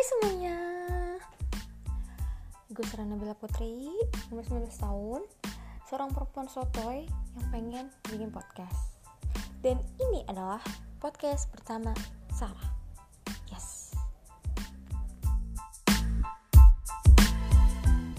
Hai semuanya. Gue Sarana Bila Putri Umur 19 tahun Seorang perempuan sotoy Yang pengen bikin podcast. Dan ini adalah podcast pertama Sarah.